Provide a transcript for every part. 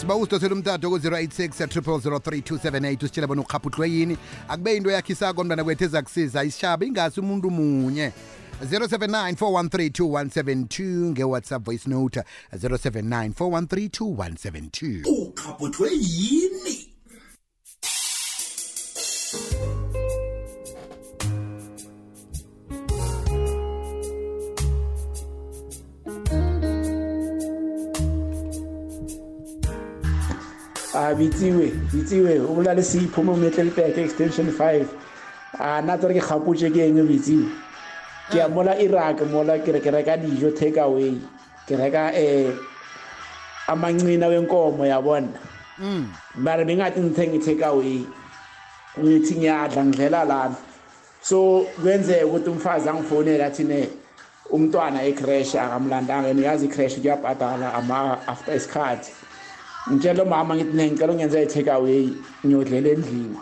siba usidosela umtato ku-086 0003278 usitshela bona ukhaphutlwe yini? Akube yinto yakhe isako mntwana kwethu ezakusiza isishaba ingasi umuntu munye. 079 413 ngewhatsapp voice note 079 413 ukhaputhwe yini a bitsiwe bitsiwe o bola le seipho mo metlelpeke extension five. A nna tsere ke kgapotse ke eng bitsiwe ke ya mola iraq mola ke re ke reka dijo take away ke reka um amancina wenkomo yabona mara bengathi ngithenge i-take away ngithi ngiyadla ngidlela lana. So kwenzeka ukuthi umfazi angifonele athi ne umntwana ecrash akamlandanga and uyazi icrash kuyabhadala ama after isikhathi. Ngitshela umama ngithi ne ngicela ungenza i-take away ngiyodlela endlini.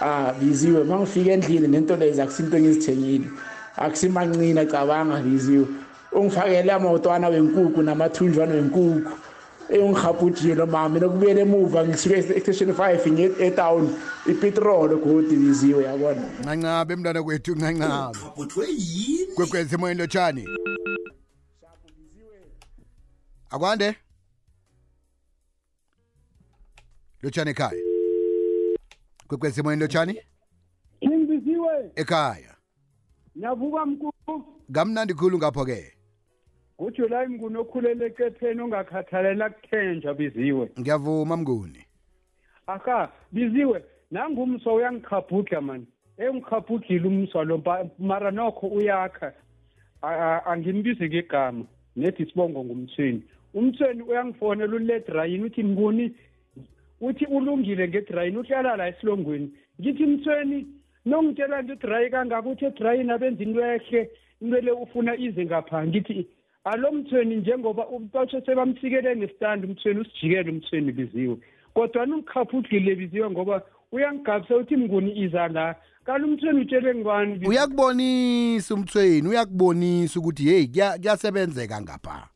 Ah biziwe. Uma ngifika endlini nento lezi akusinto engizithengile. Akusimancina cabanga biziwe. Ungifakele amawotwana wenkukhu namathunjwana wenkukhu eyongihaputshile mama mina kubuyela emuva ngisuke estation five ngiye etown ipetrol godi biziwe yabona? Ncancabe mntwana kwethu ncancabe. Ukhaputhwe yini? Kwekwezi emoyeni lotshani. Akwande lotshani ekhaya. Kwekwezi emoyeni lotshani? Ngibisiwe ekhaya. Nyavuka mkulu kamnandi khulu ngapho-ke. uJuly mngunokhulele eqepheni ongakhathalela kuthenja biziwe. Ngiyavuma mnguni. Aka biziwe nangumso uyangikhabhudla mani? Engikhabhudlile umswa lo mpa- mara nokho uyakha. A- a- angimbizi ngegama nethi sibongo ngumthweni umthweni uyangifonela uledrayini uthi mnguni uthi ulungile ngedrayini uhlala la esilongweni. Ngithi mthweni nongitshela nto idrayi kangaka uthi edrayini abenza into ehle into le ufuna ize ngapha. Ngithi alo mthweni njengoba batsho sebamsikele ngesitandi umthweni usijikele umthweni biziwe. Kodwa ungikhaphudlile biziwe ngoba uyangigabisa uthi mnguni iza la. Kanti umthweni utshele ngibani Biziwe? uyakubonisa umthweni uyakubonisa ukuthi heyi kuya- kuyasebenzeka ngapha.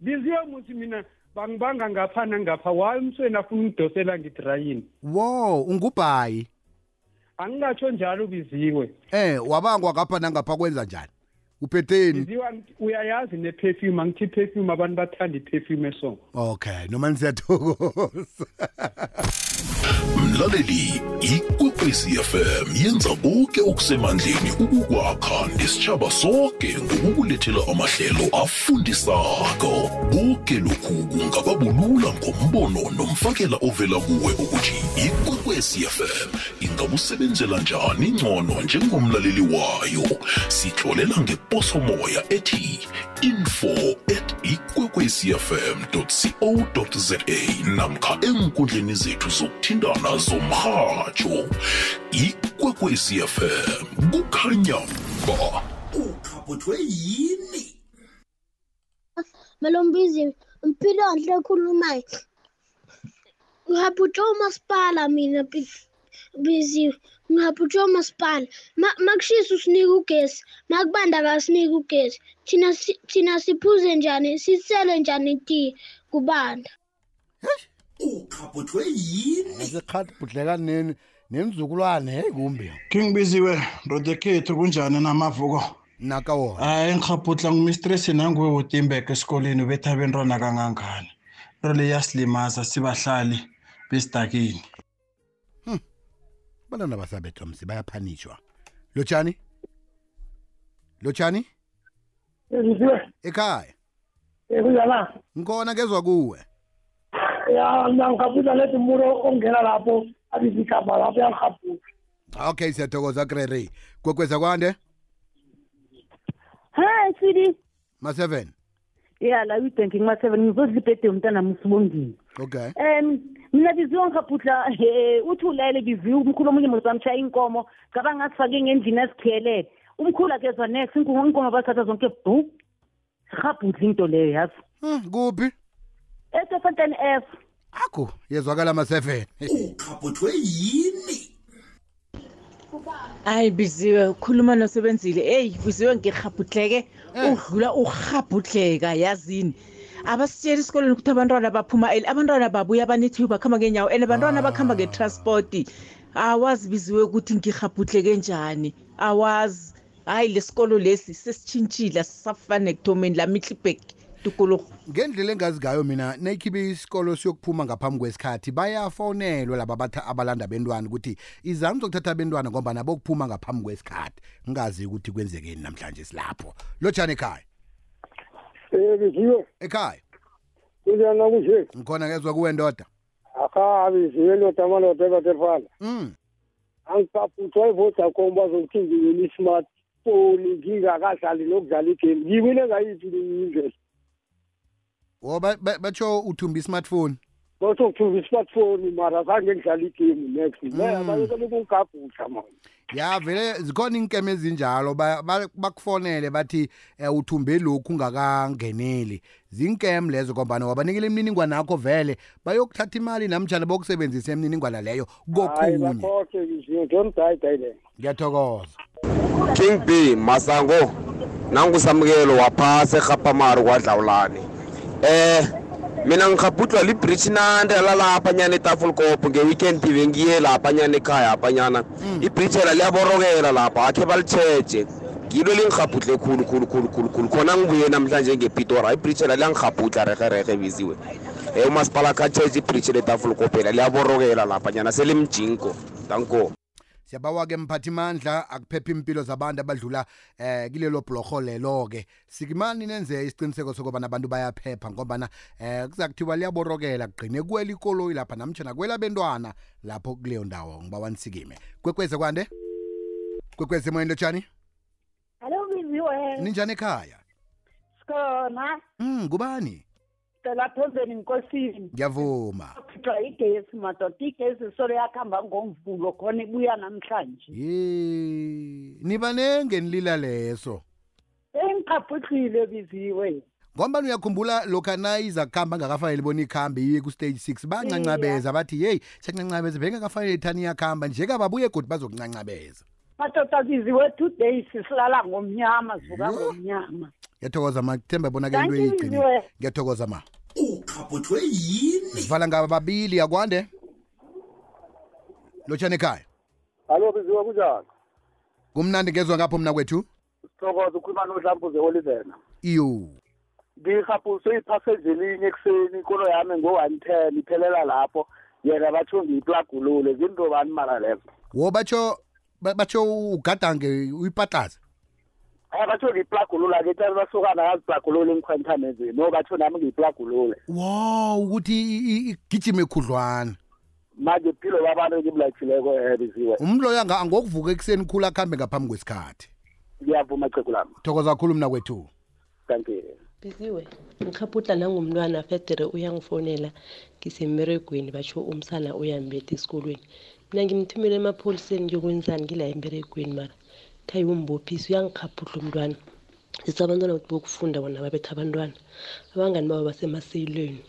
Biziwe muthi mina bangibanga ngapha nangapha waye umthweni afuna ungidosela ngidrayini? Wo ungubhayi. Angingatsho njalo biziwe eh wabangwa ngapha nangapha kwenza njani? Uphetheni biziwe angithi- uyayazi neperfume angithi iperfume abantu bathanda iperfume eso okay noma nisiyathokoza mlaleli ikwekwezi fm yenza konke okusemandleni ukukwakha nesitshaba sonke ngokukulethela amahlelo afundisako. Konke lokhu kungababulula ngombono nomfakela ovela kuwe ukuthi ikwekwezi fm ingakusebenzela njani ngcono njengomlaleli wayo. Sitlolela ngeposomoya ethi info at ikwekwecfm co za namkha enkundleni zethu zokuthindana zomrhatsho ikwekwecfm kukhanya ba ukhaputhwe yini Malombizi, mpilo nhle ekhulumayo. Ngihaphuthwa umasipala mina bi- biziwe. Ngihaphuthwa umasipala. Ma- Makushisa usinika ugesi, makubanda akasinika ugesi. Thina si- thina siphuze njani, sisele njani itiye kubanda. ukhaputhwe yini asekhathi neni nemzukulwane heyi kumbi king biziwe rodekhethu kunjani namavuko naka wona hayi ngikghabhudla ngumistress nanguwe wotimbek esikoleni ubetha abentwana kangangani nto le yasilimaza sibahlali besidakini abantwana basabethwa msi bayaphanishwa. Lotshani? Lotshani? Ekhaya? Kunjana? ngikhona kezwa kuwe. Ya, ngiyangikhaphula lethi muro ongena lapho abizigama lapho yangihabuza okay siyathokoza krere. Kwekweza kwande? Hi sidi ma-seven. Yeah, la we thinking ma seven ngizodla ibhede umntana musibongile. okay. Um mina biziwe ngikhaphutla eh uthi ulele biziwe umkhulu omunye mozamshaya inkomo cabanga ngasifake ngendlini esikhiyelele. Umkhulu akezwa next inkomo inkomo bathatha zonke bhu. Sikhabhudla into leyo yazi. Hmm, kuphi Esefontein F. akho yezwakala ma-seven ukhaputhwe yini hayi biziwe ukhuluma nosebenzile eyi biziwe ngirhabhudleke udlula urhabhudleka yazini abasitshela esikolweni ukuthi abantwana baphuma early abantwana babuya banethiwe bakhamba ngenyawo and abantwana bakhamba ngetransporti awazi biziwe ukuthi ngirhabhudleke njani awazi hayi lesikolo lesi sesitshintshile asisafani ekuthomeni la mihlibhek tukulugu ngendlela engazi ngayo mina nayikhibe isikolo siyokuphuma ngaphambi kwesikhathi bayafonelwa laba batha abalanda bentwana ukuthi izami zokuthatha abentwana ngoba nabo kuphuma ngaphambi kwesikhathi ngingazi ukuthi kwenzekeni namhlanje silapho. Lotshani ekhaya. Eh biziwe. Ekhaya? Kunjani nakunje ngikhona kezwa kuwe ndoda. Akha biziwe ndoda amaloda ebatefana mm. Angikaphuthwa ivodacom bazokuthi ngiwini i-smartphone ngingakadlali nokudlala igame. Ngibile ngayiphi indlela? O ba- ba- batsho uthumba i-smartphone. Bathi ukuthumba i-smartphone mara zange ngidlala igame next. Mm. bayekele kungigabhudla mani ya vele zikhona iinkeme ezinjalo ba- ba- bakufonele bathi um uthumbe lokhu ungakangeneli. Zinkeme lezo ngombana wabanikela imininingwana yakho vele bayokuthatha imali namtshana bokusebenzisa imininingwana leyo hayi kokhunye bakhokhe biziwe don't die die le ngiyathokoza. King b masango nangusamukelo waphasi erhapamaro kwadlawulani. Eh mina ngikhabhutlwa libriji nandela laphanyana etafulkopo nge-weekend ive ngiye laphanyana ekhaya aphanyana mm. ibriji ela liyaborokela lapha akhe balitshetshe ngilo lingikhabhutle khulukhulukhulukhulukhulu khona ngibuye namhlanje ngepitora ibriji ela liyangikhabhutla rehererhe biziwe. Um umasipala khatshetshe ibriji letafulkopo ela liyaborokela laphanyana selimjinko tanko danko siyabawa-ke mphathimandla akuphephe impilo zabantu abadlula eh kilelo blorho lelo-ke. Sikimani nenze isiqiniseko sokubana abantu bayaphepha ngobana eh kuza kuthiwa liyaborokela kugqine kuwela ikoloyi lapha namtshana kuwela bentwana lapho kuleyo ndawo. Ngiba wanisikime kwekweze kwande? Kwekweze moyeni lotshani Hello biziwe. ninjani ekhaya? Sikhona. mm kubani Cela phezeni inkosini. ngiyavuma Kuthwa igesi madoda igesi solo yakhamba ngomvulo khona ibuya namhlanje. ye niba nengenilila leso Engikhaphukile biziwe. ngombani uyakhumbula lokha nayiza kuhamba ngakafanele bona ikhambe iye ku-stage six bancancabeza bathi yeyi siyancancabeza bengakafanele ithani iyakuhamba nje-ke babuye godi bazokuncancabeza Madoda biziwe two days silala ngomnyama sivuka ngomnyama. Ngiyathokoza ma kuthemba bona ke Thank into you, eyigcini Biziwe. ngiyathokoza ma. Ukhaphethwe yini? Sivala ngaba babili akwande? Lotshani ekhaya. Hallo biziwe kunjani? Kumnandi ngezwa ngapho mna kwethu. Sithokoza ukhuluma nohlambuze olivena iyo. Ngirhabhuswe iphasseji elinye ekuseni ikolo yami ngo-one ten iphelela lapho. Yena batsho ngiyiplagulule zinto bani mara lezo? Wo batsho ba- batsho ugadange uyipatlaza? Hayi batsho ngiyiplagulula-ke tani basukana yaziplagulule engikhwentanezini no batsho nami ngiyiplagulule wow ukuthi i- i- igijime khudlwana manje philo babantu engimlayithileko ebiziwe umlo yanga angokuvuka ekuseni khulu akuhambe ngaphambi kwesikhathi. Ngiyavuma xhegu lami. Thokoza kakhulu mna kwethu. Thank you. Biziwe ngikhaphutla nangumntwana federe uyangifonela ngisemberegweni batsho umsana uyambetha esikolweni. Mina ngimthumele emapholiseni ngiyokwenzani ngila emberegweni mara? Thayi umbophisi uyangikhaphutla umntwana. Sisa abantwana ukuthi bokufunda bona babetha abantwana. Abangani babo basemaseyilweni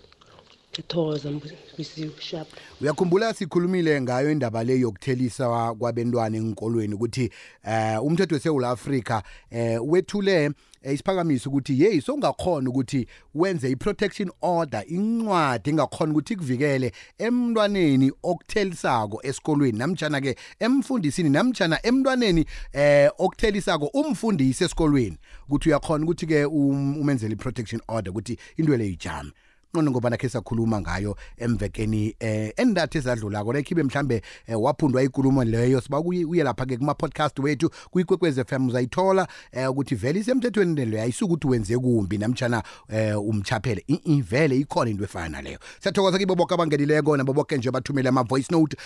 ngithokoza bisiwe sharp uyakhumbula sikhulumile ngayo indaba le yokuthelisa kwabentwana enkolweni ukuthi eh umthetho weSouth Africa eh wethule eh, isiphakamiso ukuthi hey songakhona ukuthi wenze i-protection order incwadi engakhona ukuthi ikuvikele emntwaneni okuthelisako esikolweni. Namtjana ke emfundisini namtjana emntwaneni eh okuthelisako umfundisi esikolweni. Ukuthi uyakhona ukuthi ke um- umenzele i-protection order ukuthi into le ijame. Nqono ngoba nakhe sakhuluma ngayo emvekeni eh endathu ezadlulako lekhibe mhlambe eh, waphundwa ikulumo leyo. Siba kuye uye lapha ke kuma podcast wethu kuyikwekwez FM uzayithola eh, ukuthi vele isemthethweni leyo ayisukuthi wenze kumbi namtjana eh, umchaphele i vele ikhona into efana naleyo. Siyathokoza kibo bonke abangenileko nabo bonke nje bathumele ama voice note.